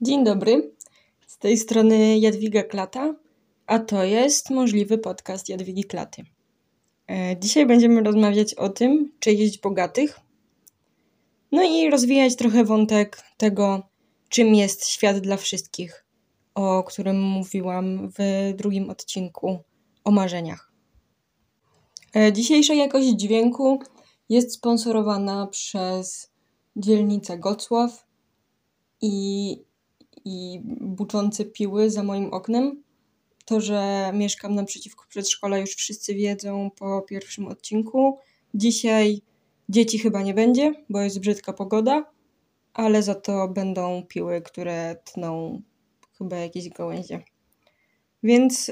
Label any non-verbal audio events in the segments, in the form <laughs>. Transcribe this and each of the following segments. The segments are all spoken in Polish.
Dzień dobry, z tej strony Jadwiga Klata, a to jest możliwy podcast Jadwigi Klaty. E, dzisiaj będziemy rozmawiać o tym, czy jeść bogatych, no i rozwijać trochę wątek tego, czym jest świat dla wszystkich, o którym mówiłam w drugim odcinku o marzeniach. E, dzisiejsza jakość dźwięku jest sponsorowana przez dzielnicę Gocław i i buczące piły za moim oknem. To, że mieszkam naprzeciwko przedszkola, już wszyscy wiedzą po pierwszym odcinku. Dzisiaj dzieci chyba nie będzie, bo jest brzydka pogoda, ale za to będą piły, które tną chyba jakieś gałęzie. Więc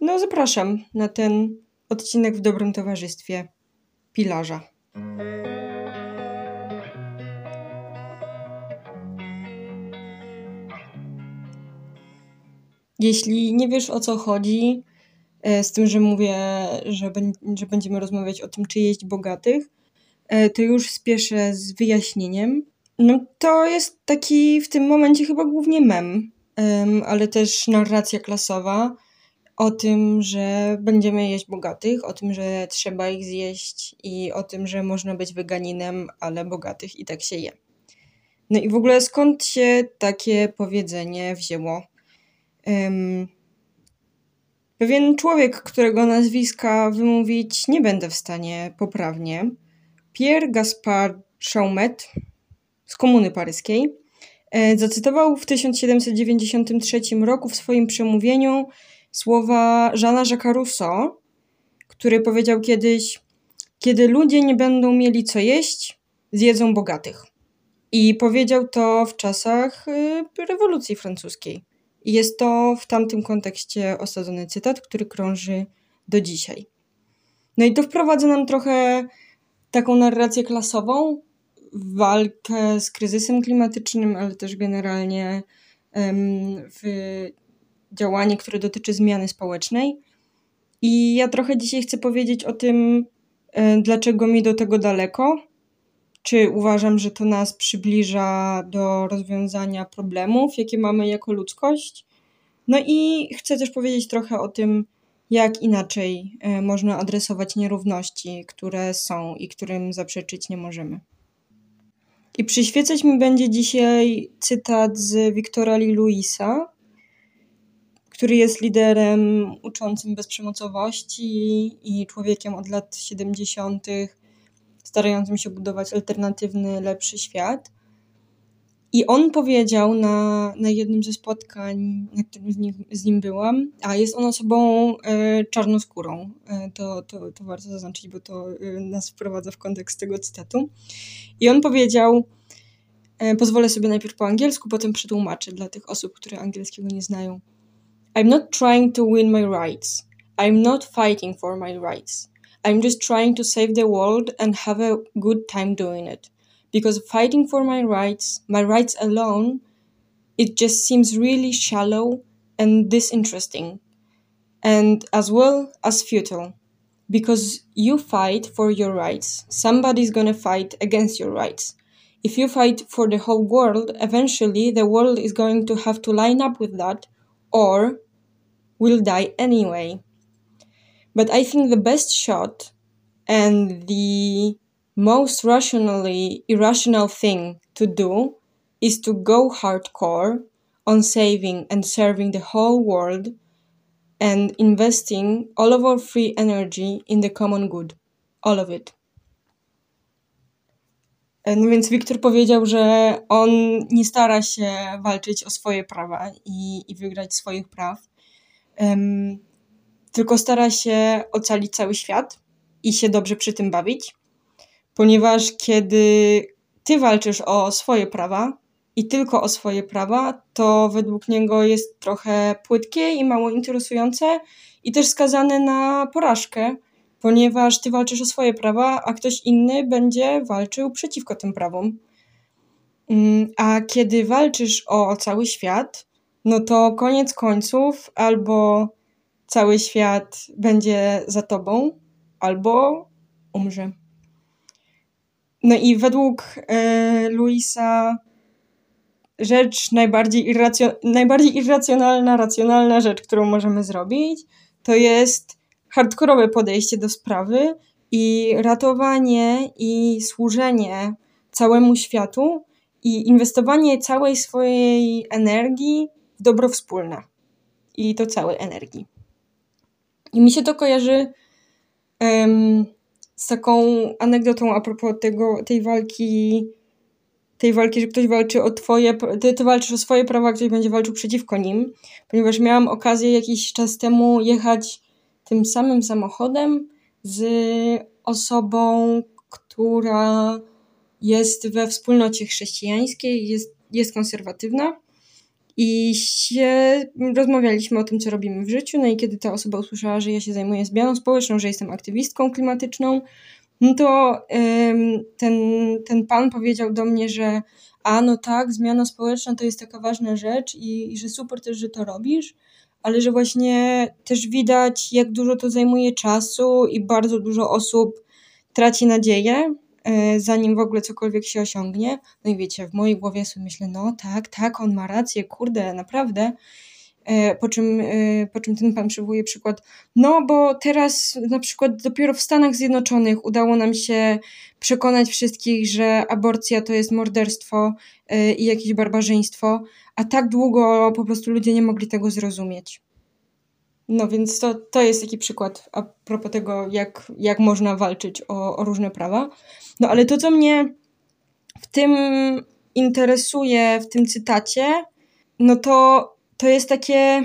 no zapraszam na ten odcinek w dobrym towarzystwie pilarza. Jeśli nie wiesz o co chodzi, e, z tym, że mówię, że, będziemy rozmawiać o tym, czy jeść bogatych, e, to już spieszę z wyjaśnieniem. No to jest taki w tym momencie chyba głównie mem, ale też narracja klasowa o tym, że będziemy jeść bogatych, o tym, że trzeba ich zjeść i o tym, że można być weganinem, ale bogatych i tak się je. No i w ogóle skąd się takie powiedzenie wzięło? Um, pewien człowiek, którego nazwiska wymówić nie będę w stanie poprawnie, Pierre Gaspard Chaumet z Komuny Paryskiej, e, zacytował w 1793 roku w swoim przemówieniu słowa Jeana Jacques Rousseau, który powiedział kiedyś: Kiedy ludzie nie będą mieli co jeść, zjedzą bogatych. I powiedział to w czasach y, rewolucji francuskiej. I jest to w tamtym kontekście osadzony cytat, który krąży do dzisiaj. No i to wprowadza nam trochę taką narrację klasową, walkę z kryzysem klimatycznym, ale też generalnie w działanie, które dotyczy zmiany społecznej. I ja trochę dzisiaj chcę powiedzieć o tym, e, dlaczego mi do tego daleko, czy uważam, że to nas przybliża do rozwiązania problemów, jakie mamy jako ludzkość. No i chcę też powiedzieć trochę o tym, jak inaczej e, można adresować nierówności, które są i którym zaprzeczyć nie możemy. I przyświecać mi będzie dzisiaj cytat z Wiktora Louisa, który jest liderem uczącym bezprzemocowości i człowiekiem od lat 70 starającym się budować alternatywny, lepszy świat. I on powiedział na, na jednym ze spotkań, na którym z nim, z nim byłam, a jest on osobą e, czarnoskórą. E, to, to, to warto zaznaczyć, bo to e, nas wprowadza w kontekst tego cytatu. I on powiedział, e, pozwolę sobie najpierw po angielsku, potem przetłumaczę dla tych osób, które angielskiego nie znają. I'm not trying to win my rights. I'm not fighting for my rights. I'm just trying to save the world and have a good time doing it. Because fighting for my rights, my rights alone, it just seems really shallow and disinteresting. And as well as futile. Because you fight for your rights, somebody's gonna fight against your rights. If you fight for the whole world, eventually the world is going to have to line up with that or will die anyway. But I think the best shot and the most rationally irrational thing to do is to go hardcore on saving and serving the whole world and investing all of our free energy in the common good. All of it. No więc Wiktor powiedział, że on nie stara się walczyć o swoje prawa i, i wygrać swoich praw, um, tylko stara się ocalić cały świat i się dobrze przy tym bawić, ponieważ kiedy ty walczysz o swoje prawa i tylko o swoje prawa, to według niego jest trochę płytkie i mało interesujące i też skazane na porażkę, ponieważ ty walczysz o swoje prawa, a ktoś inny będzie walczył przeciwko tym prawom. Mm, a kiedy walczysz o cały świat, no to koniec końców albo cały świat będzie za tobą, albo umrze. No i według e, Luisa rzecz najbardziej, irracjo- najbardziej irracjonalna, racjonalna rzecz, którą możemy zrobić, to jest hardkorowe podejście do sprawy i ratowanie i służenie całemu światu i inwestowanie całej swojej energii w dobro wspólne. I to całej energii. I mi się to kojarzy um, z taką anegdotą a propos tego, tej walki, tej walki, że ktoś walczy o twoje, ty, ty walczysz o swoje prawa, ktoś będzie walczył przeciwko nim, ponieważ miałam okazję jakiś czas temu jechać tym samym samochodem z osobą, która jest we wspólnocie chrześcijańskiej, jest, jest konserwatywna i się rozmawialiśmy o tym, co robimy w życiu. No i kiedy ta osoba usłyszała, że ja się zajmuję zmianą społeczną, że jestem aktywistką klimatyczną, no to ym, ten, ten pan powiedział do mnie, że a no tak, zmiana społeczna to jest taka ważna rzecz i, i że super też, że to robisz, ale że właśnie też widać, jak dużo to zajmuje czasu i bardzo dużo osób traci nadzieję zanim w ogóle cokolwiek się osiągnie. No i wiecie, w mojej głowie sobie myślę, no tak, tak, on ma rację, kurde, naprawdę. E, po czym, e, po czym ten pan przywołuje przykład, no bo teraz na przykład dopiero w Stanach Zjednoczonych udało nam się przekonać wszystkich, że aborcja to jest morderstwo i jakieś barbarzyństwo, a tak długo po prostu ludzie nie mogli tego zrozumieć. No więc to, to jest taki przykład a propos tego, jak, jak można walczyć o, o różne prawa. No ale to, co mnie w tym interesuje, w tym cytacie, no to, to jest takie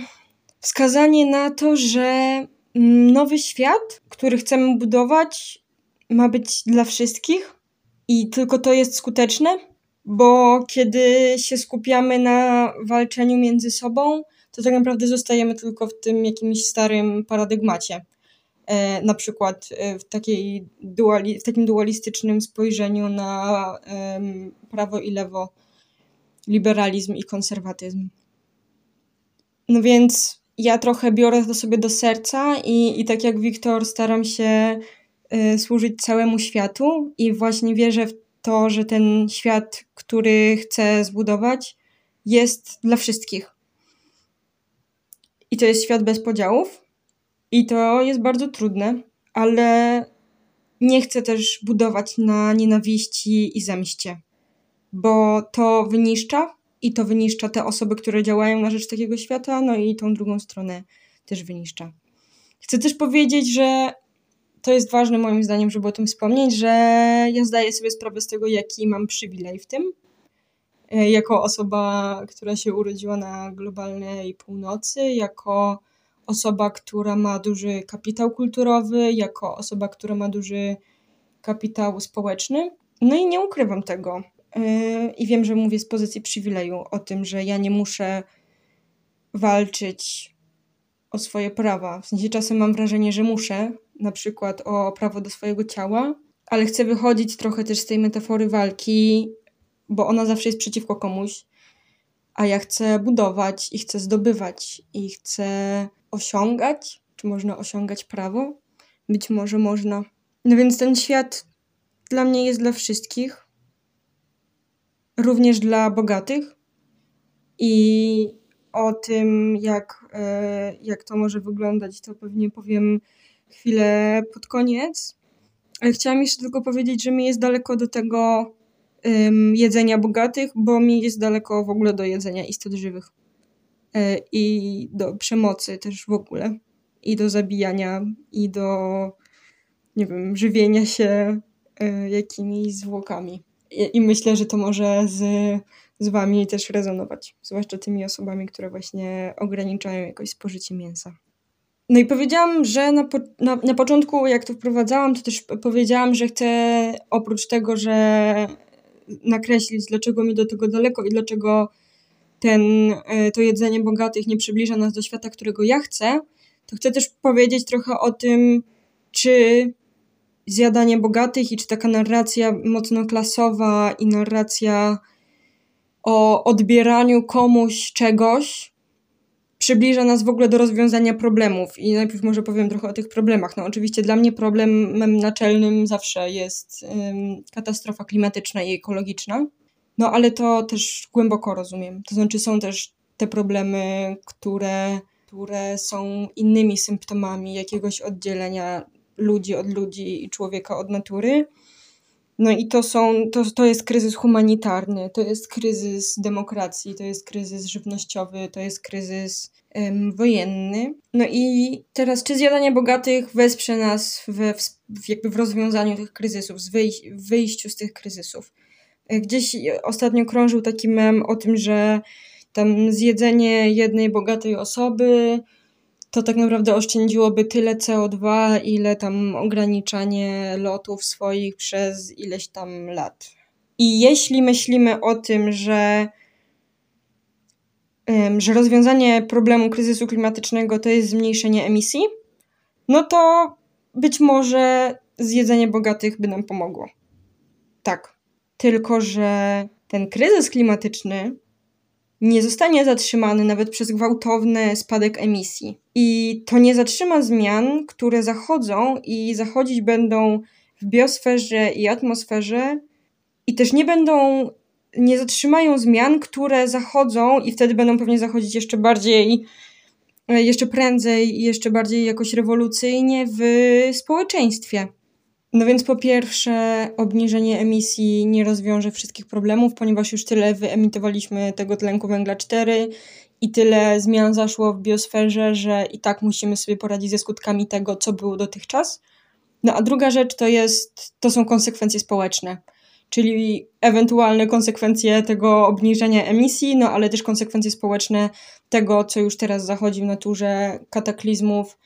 wskazanie na to, że nowy świat, który chcemy budować, ma być dla wszystkich i tylko to jest skuteczne, bo kiedy się skupiamy na walczeniu między sobą, to tak naprawdę zostajemy tylko w tym jakimś starym paradygmacie. E, na przykład e, w, takiej duali, w takim dualistycznym spojrzeniu na prawo i lewo, liberalizm i konserwatyzm. No więc ja trochę biorę to sobie do serca i, i tak jak Wiktor staram się e, służyć całemu światu i właśnie wierzę w to, że ten świat, który chcę zbudować, jest dla wszystkich. I to jest świat bez podziałów, i to jest bardzo trudne, ale nie chcę też budować na nienawiści i zemście, bo to wyniszcza i to wyniszcza te osoby, które działają na rzecz takiego świata, no i tą drugą stronę też wyniszcza. Chcę też powiedzieć, że to jest ważne moim zdaniem, żeby o tym wspomnieć, że ja zdaję sobie sprawę z tego, jaki mam przywilej w tym. E, jako osoba, która się urodziła na globalnej północy, jako osoba, która ma duży kapitał kulturowy, jako osoba, która ma duży kapitał społeczny. No i nie ukrywam tego. Yy, I wiem, że mówię z pozycji przywileju o tym, że ja nie muszę walczyć o swoje prawa. W sensie czasem mam wrażenie, że muszę, na przykład o prawo do swojego ciała, ale chcę wychodzić trochę też z tej metafory walki, bo ona zawsze jest przeciwko komuś, a ja chcę budować i chcę zdobywać i chcę osiągać? Czy można osiągać prawo? Być może można. No więc ten świat dla mnie jest dla wszystkich, również dla bogatych. I o tym, jak, e, jak to może wyglądać, to pewnie powiem chwilę pod koniec. Ale chciałam jeszcze tylko powiedzieć, że mi jest daleko do tego jedzenia bogatych, bo mi jest daleko w ogóle do jedzenia istot żywych. E, i do przemocy też w ogóle, i do zabijania, i do, nie wiem, żywienia się e, jakimiś zwłokami. I, i myślę, że to może z, z Wami też rezonować, zwłaszcza tymi osobami, które właśnie ograniczają jakoś spożycie mięsa. No i powiedziałam, że na, po, na, na początku, jak to wprowadzałam, to też powiedziałam, że chcę oprócz tego, że nakreślić, dlaczego mi do tego daleko i dlaczego ten, e, to jedzenie bogatych nie przybliża nas do świata, którego ja chcę, to chcę też powiedzieć trochę o tym, czy zjadanie bogatych i czy taka narracja mocno klasowa i narracja o odbieraniu komuś czegoś przybliża nas w ogóle do rozwiązania problemów. I najpierw może powiem trochę o tych problemach. No oczywiście dla mnie problemem naczelnym zawsze jest ym, katastrofa klimatyczna i ekologiczna No ale to też głęboko rozumiem. To znaczy są też te problemy, które, które są innymi symptomami jakiegoś oddzielenia ludzi od ludzi i człowieka od natury. No i to są, to, to jest kryzys humanitarny, to jest kryzys demokracji, to jest kryzys żywnościowy, to jest kryzys wojenny. No i teraz, czy zjadanie bogatych wesprze nas w, w, jakby w rozwiązaniu tych kryzysów, w wyjściu z tych kryzysów? Gdzieś ostatnio krążył taki mem o tym, że tam zjedzenie jednej bogatej osoby to tak naprawdę oszczędziłoby tyle CO2, ile tam ograniczanie lotów swoich przez ileś tam lat. I jeśli myślimy o tym, że, że rozwiązanie problemu kryzysu klimatycznego to jest zmniejszenie emisji, no to być może zjedzenie bogatych by nam pomogło. Tak. Tylko, że ten kryzys klimatyczny nie zostanie zatrzymany nawet przez gwałtowny spadek emisji. I to nie zatrzyma zmian, które zachodzą i zachodzić będą w biosferze i atmosferze, i też nie będą, nie zatrzymają zmian, które zachodzą i wtedy będą pewnie zachodzić jeszcze bardziej, jeszcze prędzej i jeszcze bardziej jakoś rewolucyjnie w społeczeństwie. No więc po pierwsze, obniżenie emisji nie rozwiąże wszystkich problemów, ponieważ już tyle wyemitowaliśmy tego tlenku węgla 4 i tyle zmian zaszło w biosferze, że i tak musimy sobie poradzić ze skutkami tego, co było dotychczas. No a druga rzecz to jest, to są konsekwencje społeczne, czyli ewentualne konsekwencje tego obniżenia emisji, no ale też konsekwencje społeczne tego, co już teraz zachodzi w naturze, kataklizmów,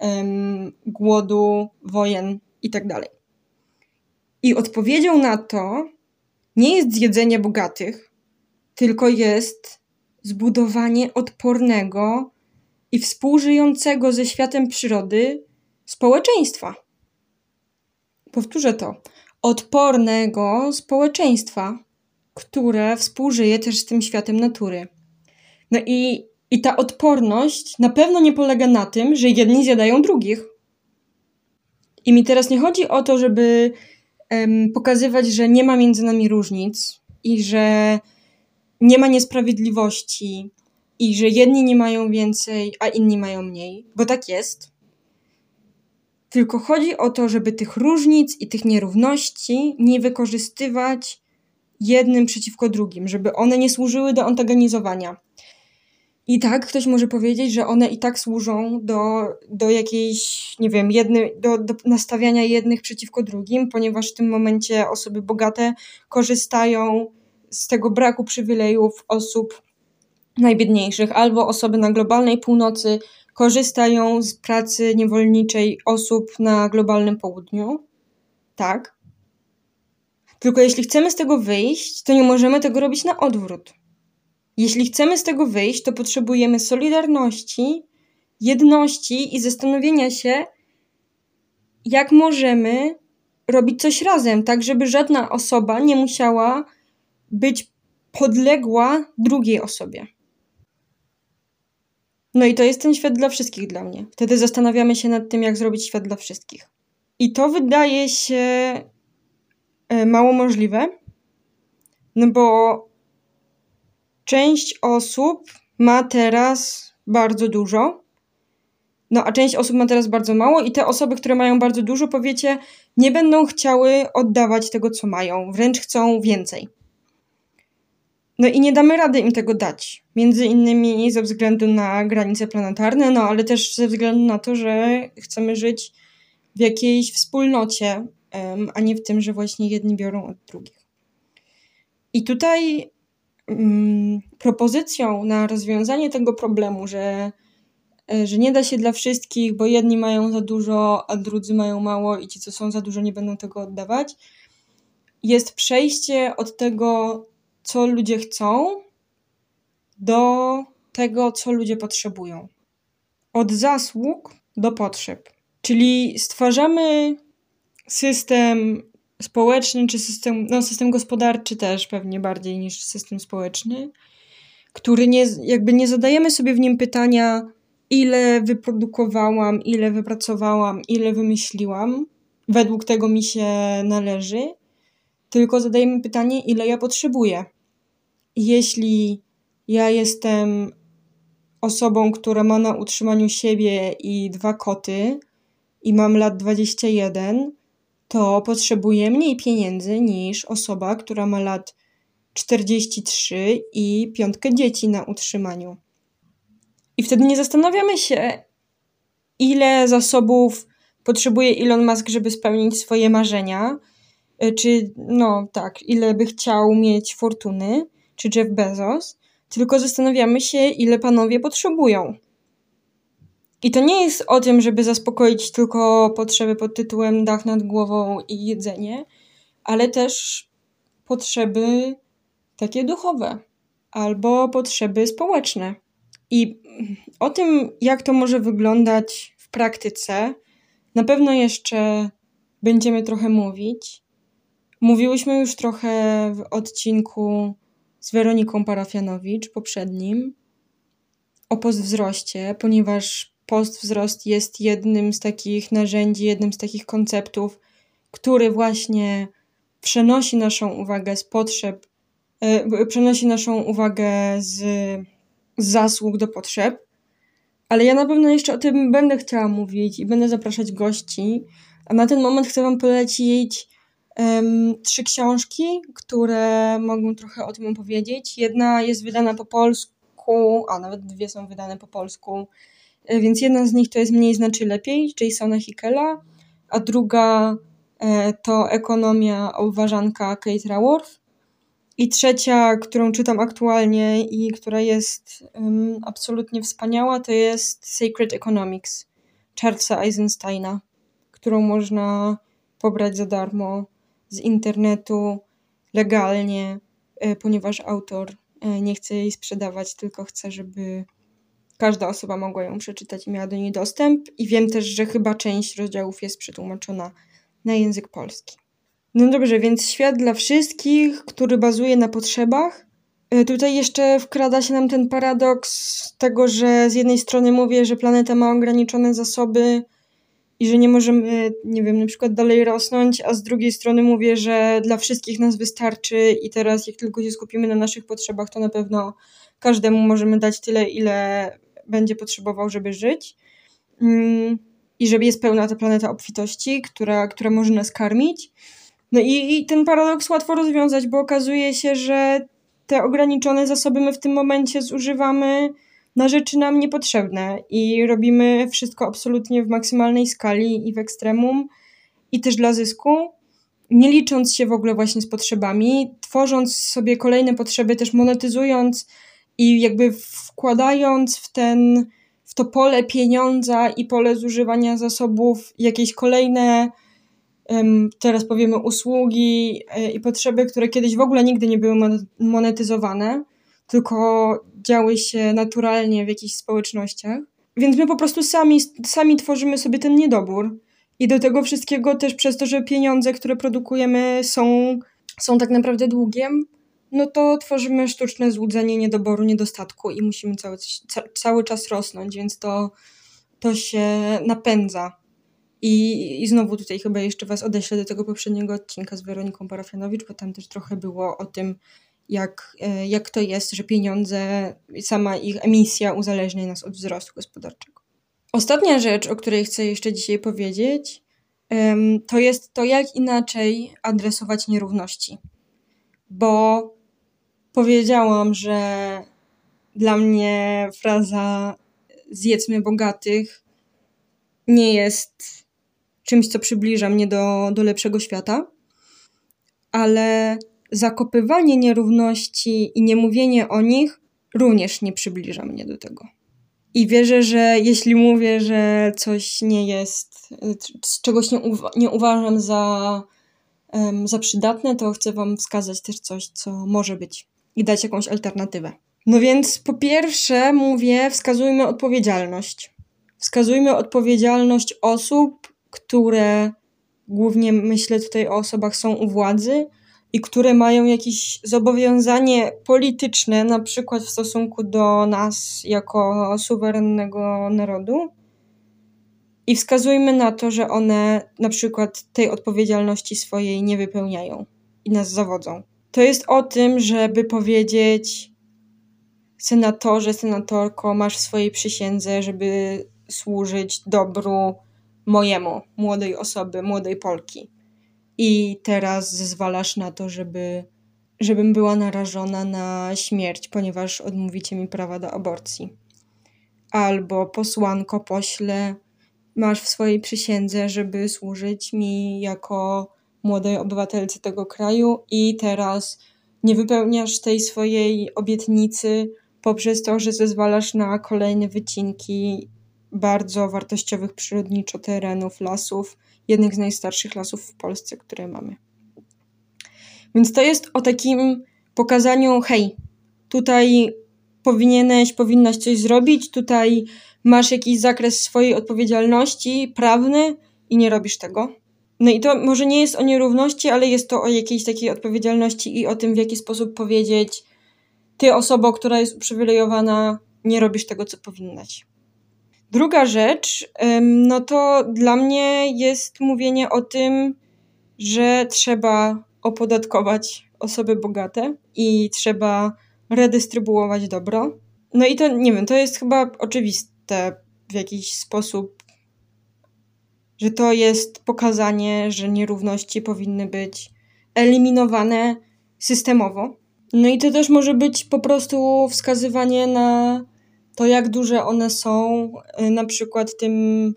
um, głodu, wojen i tak dalej. I odpowiedzią na to nie jest zjedzenie bogatych, tylko jest zbudowanie odpornego i współżyjącego ze światem przyrody społeczeństwa. Powtórzę to. Odpornego społeczeństwa, które współżyje też z tym światem natury. No i, i ta odporność na pewno nie polega na tym, że jedni zjadają drugich. I mi teraz nie chodzi o to, żeby um, pokazywać, że nie ma między nami różnic i że nie ma niesprawiedliwości i że jedni nie mają więcej, a inni mają mniej, bo tak jest. Tylko chodzi o to, żeby tych różnic i tych nierówności nie wykorzystywać jednym przeciwko drugim, żeby one nie służyły do antagonizowania. I tak ktoś może powiedzieć, że one i tak służą do, do jakiejś, nie wiem, jedny, do, do nastawiania jednych przeciwko drugim, ponieważ w tym momencie osoby bogate korzystają z tego braku przywilejów osób najbiedniejszych, albo osoby na globalnej północy korzystają z pracy niewolniczej osób na globalnym południu. Tak. Tylko jeśli chcemy z tego wyjść, to nie możemy tego robić na odwrót. Jeśli chcemy z tego wyjść, to potrzebujemy solidarności, jedności i zastanowienia się, jak możemy robić coś razem, tak żeby żadna osoba nie musiała być podległa drugiej osobie. No i to jest ten świat dla wszystkich dla mnie. Wtedy zastanawiamy się nad tym, jak zrobić świat dla wszystkich. I to wydaje się e, mało możliwe, no bo część osób ma teraz bardzo dużo, no a część osób ma teraz bardzo mało, i te osoby, które mają bardzo dużo, powiecie, nie będą chciały oddawać tego, co mają, wręcz chcą więcej. No i nie damy rady im tego dać. Między innymi ze względu na granice planetarne, no ale też ze względu na to, że chcemy żyć w jakiejś wspólnocie, a nie w tym, że właśnie jedni biorą od drugich. I tutaj propozycją na rozwiązanie tego problemu, że, e, że nie da się dla wszystkich, bo jedni mają za dużo, a drudzy mają mało i ci, co są za dużo, nie będą tego oddawać, jest przejście od tego, co ludzie chcą, do tego, co ludzie potrzebują. Od zasług do potrzeb. Czyli stwarzamy system społeczny, czy system, no system gospodarczy też pewnie bardziej niż system społeczny, który nie, jakby nie zadajemy sobie w nim pytania, ile wyprodukowałam, ile wypracowałam, ile wymyśliłam, według tego mi się należy, tylko zadajemy pytanie, ile ja potrzebuję. jeśli ja jestem osobą, która ma na utrzymaniu siebie i dwa koty i mam lat 21, to potrzebuję mniej pieniędzy niż osoba, która ma lat 43 i piątkę dzieci na utrzymaniu. I wtedy nie zastanawiamy się, ile zasobów potrzebuje Elon Musk, żeby spełnić swoje marzenia, y, czy no tak, ile by chciał mieć fortuny, czy Jeff Bezos, tylko zastanawiamy się, ile panowie potrzebują. I to nie jest o tym, żeby zaspokoić tylko potrzeby pod tytułem dach nad głową i jedzenie, ale też potrzeby takie duchowe albo potrzeby społeczne. I o tym, jak to może wyglądać w praktyce, na pewno jeszcze będziemy trochę mówić. Mówiłyśmy już trochę w odcinku z Weroniką Parafianowicz poprzednim o postwzroście, ponieważ postwzrost jest jednym z takich narzędzi, jednym z takich konceptów, który właśnie przenosi naszą uwagę z potrzeb, yy, przenosi naszą uwagę z, z zasług do potrzeb. Ale ja na pewno jeszcze o tym będę chciała mówić i będę zapraszać gości. A na ten moment chcę Wam polecić um, trzy książki, które mogą trochę o tym opowiedzieć. Jedna jest wydana po polsku, a nawet dwie są wydane po polsku, e, więc jedna z nich to jest Mniej znaczy lepiej, Jasona Hickela, a druga e, to Ekonomia obważanka Kate Raworth. I trzecia, którą czytam aktualnie i która jest um, absolutnie wspaniała, to jest Sacred Economics Charlesa Eisensteina, którą można pobrać za darmo z internetu legalnie, e, ponieważ autor e, nie chce jej sprzedawać, tylko chce, żeby każda osoba mogła ją przeczytać i miała do niej dostęp. I wiem też, że chyba część rozdziałów jest przetłumaczona na język polski. No dobrze, więc świat dla wszystkich, który bazuje na potrzebach. E, tutaj jeszcze wkrada się nam ten paradoks tego, że z jednej strony mówię, że planeta ma ograniczone zasoby i że nie możemy, nie wiem, na przykład dalej rosnąć, a z drugiej strony mówię, że dla wszystkich nas wystarczy i teraz jak tylko się skupimy na naszych potrzebach, to na pewno każdemu możemy dać tyle, ile będzie potrzebował, żeby żyć. Mm, I żeby jest pełna ta planeta obfitości, która, która może nas karmić. No i, i ten paradoks łatwo rozwiązać, bo okazuje się, że te ograniczone zasoby my w tym momencie zużywamy na rzeczy nam niepotrzebne i robimy wszystko absolutnie w maksymalnej skali i w ekstremum i też dla zysku, nie licząc się w ogóle właśnie z potrzebami, tworząc sobie kolejne potrzeby, też monetyzując i jakby wkładając w ten w to pole pieniądza i pole zużywania zasobów jakieś kolejne teraz powiemy usługi e, i potrzeby, które kiedyś w ogóle nigdy nie były monetyzowane, tylko działy się naturalnie w jakichś społecznościach. Więc my po prostu sami, sami tworzymy sobie ten niedobór. I do tego wszystkiego też przez to, że pieniądze, które produkujemy są, są tak naprawdę długiem, no to tworzymy sztuczne złudzenie niedoboru, niedostatku i musimy cały, cały czas rosnąć, więc to, to się napędza i, I znowu tutaj chyba jeszcze Was odeślę do tego poprzedniego odcinka z Weroniką Parafianowicz, bo tam też trochę było o tym, jak, e, jak to jest, że pieniądze, sama ich emisja uzależnia nas od wzrostu gospodarczego. Ostatnia rzecz, o której chcę jeszcze dzisiaj powiedzieć, to jest to, jak inaczej adresować nierówności. Bo powiedziałam, że dla mnie fraza zjedzmy bogatych nie jest czymś, co przybliża mnie do, do lepszego świata, ale zakopywanie nierówności i niemówienie o nich również nie przybliża mnie do tego. I wierzę, że jeśli mówię, że coś nie jest, czegoś nie, uwa nie uważam za, um, za przydatne, to chcę Wam wskazać też coś, co może być i dać jakąś alternatywę. No więc po pierwsze mówię, wskazujmy odpowiedzialność. Wskazujmy odpowiedzialność osób, które głównie myślę tutaj o osobach są u władzy i które mają jakieś zobowiązanie polityczne, na przykład w stosunku do nas jako suwerennego narodu. I wskazujmy na to, że one na przykład tej odpowiedzialności swojej nie wypełniają i nas zawodzą. To jest o tym, żeby powiedzieć senatorze, senatorko, masz w swojej przysiędze, żeby służyć dobru mojemu, młodej osoby, młodej Polki. I teraz zezwalasz na to, żeby, żebym była narażona na śmierć, ponieważ odmówicie mi prawa do aborcji. Albo posłanko, pośle, masz w swojej przysiędze, żeby służyć mi jako młodej obywatelce tego kraju i teraz nie wypełniasz tej swojej obietnicy poprzez to, że zezwalasz na kolejne wycinki bardzo wartościowych przyrodniczo terenów, lasów, jednych z najstarszych lasów w Polsce, które mamy. Więc to jest o takim pokazaniu, hej, tutaj powinieneś, powinnaś coś zrobić, tutaj masz jakiś zakres swojej odpowiedzialności prawny i nie robisz tego. No i to może nie jest o nierówności, ale jest to o jakiejś takiej odpowiedzialności i o tym, w jaki sposób powiedzieć, ty osoba, która jest uprzywilejowana, nie robisz tego, co powinnaś. Druga rzecz, no to dla mnie jest mówienie o tym, że trzeba opodatkować osoby bogate i trzeba redystrybuować dobro. No i to nie wiem, to jest chyba oczywiste w jakiś sposób, że to jest pokazanie, że nierówności powinny być eliminowane systemowo. No i to też może być po prostu wskazywanie na to, jak duże one są, y, na przykład tym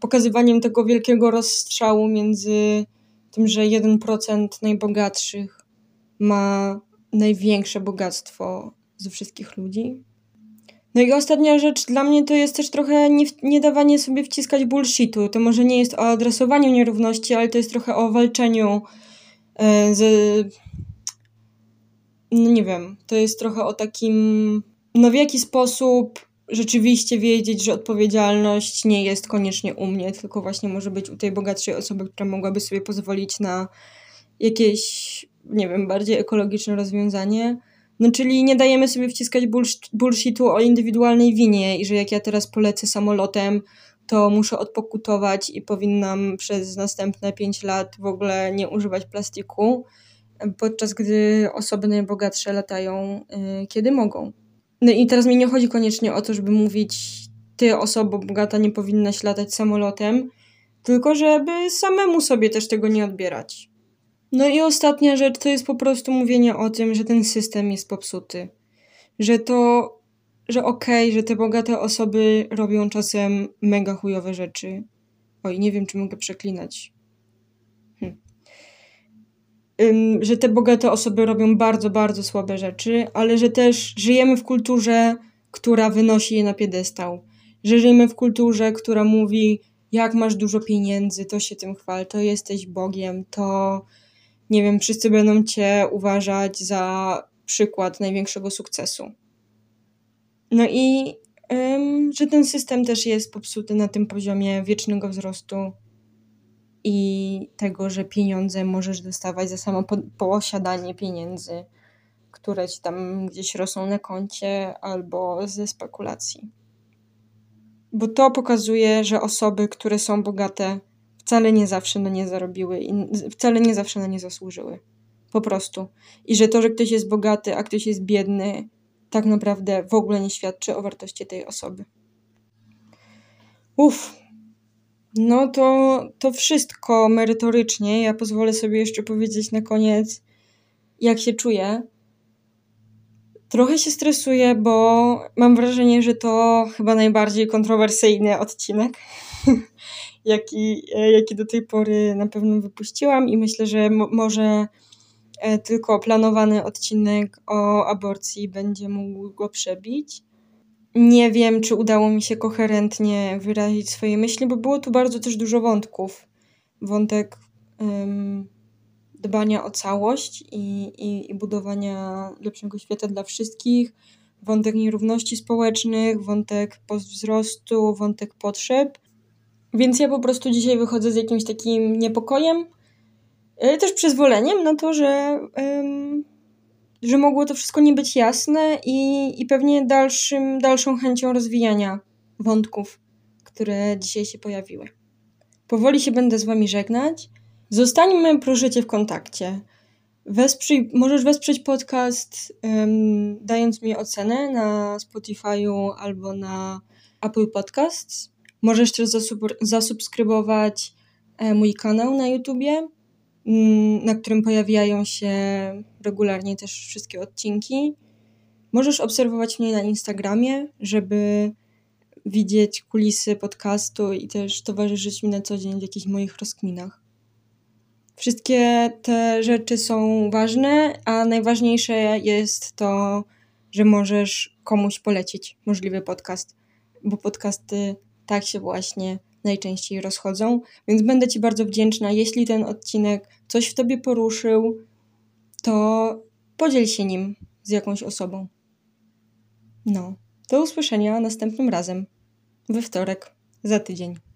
pokazywaniem tego wielkiego rozstrzału między tym, że 1% najbogatszych ma największe bogactwo ze wszystkich ludzi. No i ostatnia rzecz dla mnie to jest też trochę nie, nie dawanie sobie wciskać bullshitu. To może nie jest o adresowaniu nierówności, ale to jest trochę o walczeniu y, z. No nie wiem, to jest trochę o takim no w jaki sposób rzeczywiście wiedzieć, że odpowiedzialność nie jest koniecznie u mnie, tylko właśnie może być u tej bogatszej osoby, która mogłaby sobie pozwolić na jakieś, nie wiem, bardziej ekologiczne rozwiązanie. No czyli nie dajemy sobie wciskać bullshitu o indywidualnej winie i że jak ja teraz polecę samolotem, to muszę odpokutować i powinnam przez następne 5 lat w ogóle nie używać plastiku, podczas gdy osoby najbogatsze latają yy, kiedy mogą. No i teraz mi nie chodzi koniecznie o to, żeby mówić, ty osoba bogata nie powinnaś latać samolotem, tylko żeby samemu sobie też tego nie odbierać. No i ostatnia rzecz to jest po prostu mówienie o tym, że ten system jest popsuty. Że to, że okej, okay, że te bogate osoby robią czasem mega chujowe rzeczy. Oj, nie wiem, czy mogę przeklinać że te bogate osoby robią bardzo, bardzo słabe rzeczy, ale że też żyjemy w kulturze, która wynosi je na piedestał. Że żyjemy w kulturze, która mówi, jak masz dużo pieniędzy, to się tym chwal, to jesteś Bogiem, to nie wiem, wszyscy będą cię uważać za przykład największego sukcesu. No i ym, że ten system też jest popsuty na tym poziomie wiecznego wzrostu i tego, że pieniądze możesz dostawać za samo posiadanie pieniędzy, które ci tam gdzieś rosną na koncie albo ze spekulacji. Bo to pokazuje, że osoby, które są bogate, wcale nie zawsze na nie zarobiły i wcale nie zawsze na nie zasłużyły. Po prostu. I że to, że ktoś jest bogaty, a ktoś jest biedny, tak naprawdę w ogóle nie świadczy o wartości tej osoby. Uff, no to, to wszystko merytorycznie. Ja pozwolę sobie jeszcze powiedzieć na koniec, jak się czuję. Trochę się stresuję, bo mam wrażenie, że to chyba najbardziej kontrowersyjny odcinek, <laughs> jaki, jaki do tej pory na pewno wypuściłam, i myślę, że może e, tylko planowany odcinek o aborcji będzie mógł go przebić. Nie wiem, czy udało mi się koherentnie wyrazić swoje myśli, bo było tu bardzo też dużo wątków. Wątek um, dbania o całość i, i, i budowania lepszego świata dla wszystkich, wątek nierówności społecznych, wątek postwzrostu, wątek potrzeb. Więc ja po prostu dzisiaj wychodzę z jakimś takim niepokojem, ale też przyzwoleniem na to, że um, że mogło to wszystko nie być jasne i, i pewnie dalszym, dalszą chęcią rozwijania wątków, które dzisiaj się pojawiły. Powoli się będę z Wami żegnać. Zostańmy proszę w kontakcie. Wesprzyj, możesz wesprzeć podcast um, dając mi ocenę na Spotify'u albo na Apple Podcasts. Możesz też zasubskrybować e, mój kanał na YouTubie, na którym pojawiają się regularnie też wszystkie odcinki. Możesz obserwować mnie na Instagramie, żeby widzieć kulisy podcastu i też towarzyszyć mi na co dzień w jakichś moich rozkminach. Wszystkie te rzeczy są ważne, a najważniejsze jest to, że możesz komuś polecić możliwy podcast, bo podcasty tak się właśnie najczęściej rozchodzą. Więc będę Ci bardzo wdzięczna, jeśli ten odcinek coś w Tobie poruszył, to podziel się nim z jakąś osobą. No, do usłyszenia następnym razem, we wtorek, za tydzień.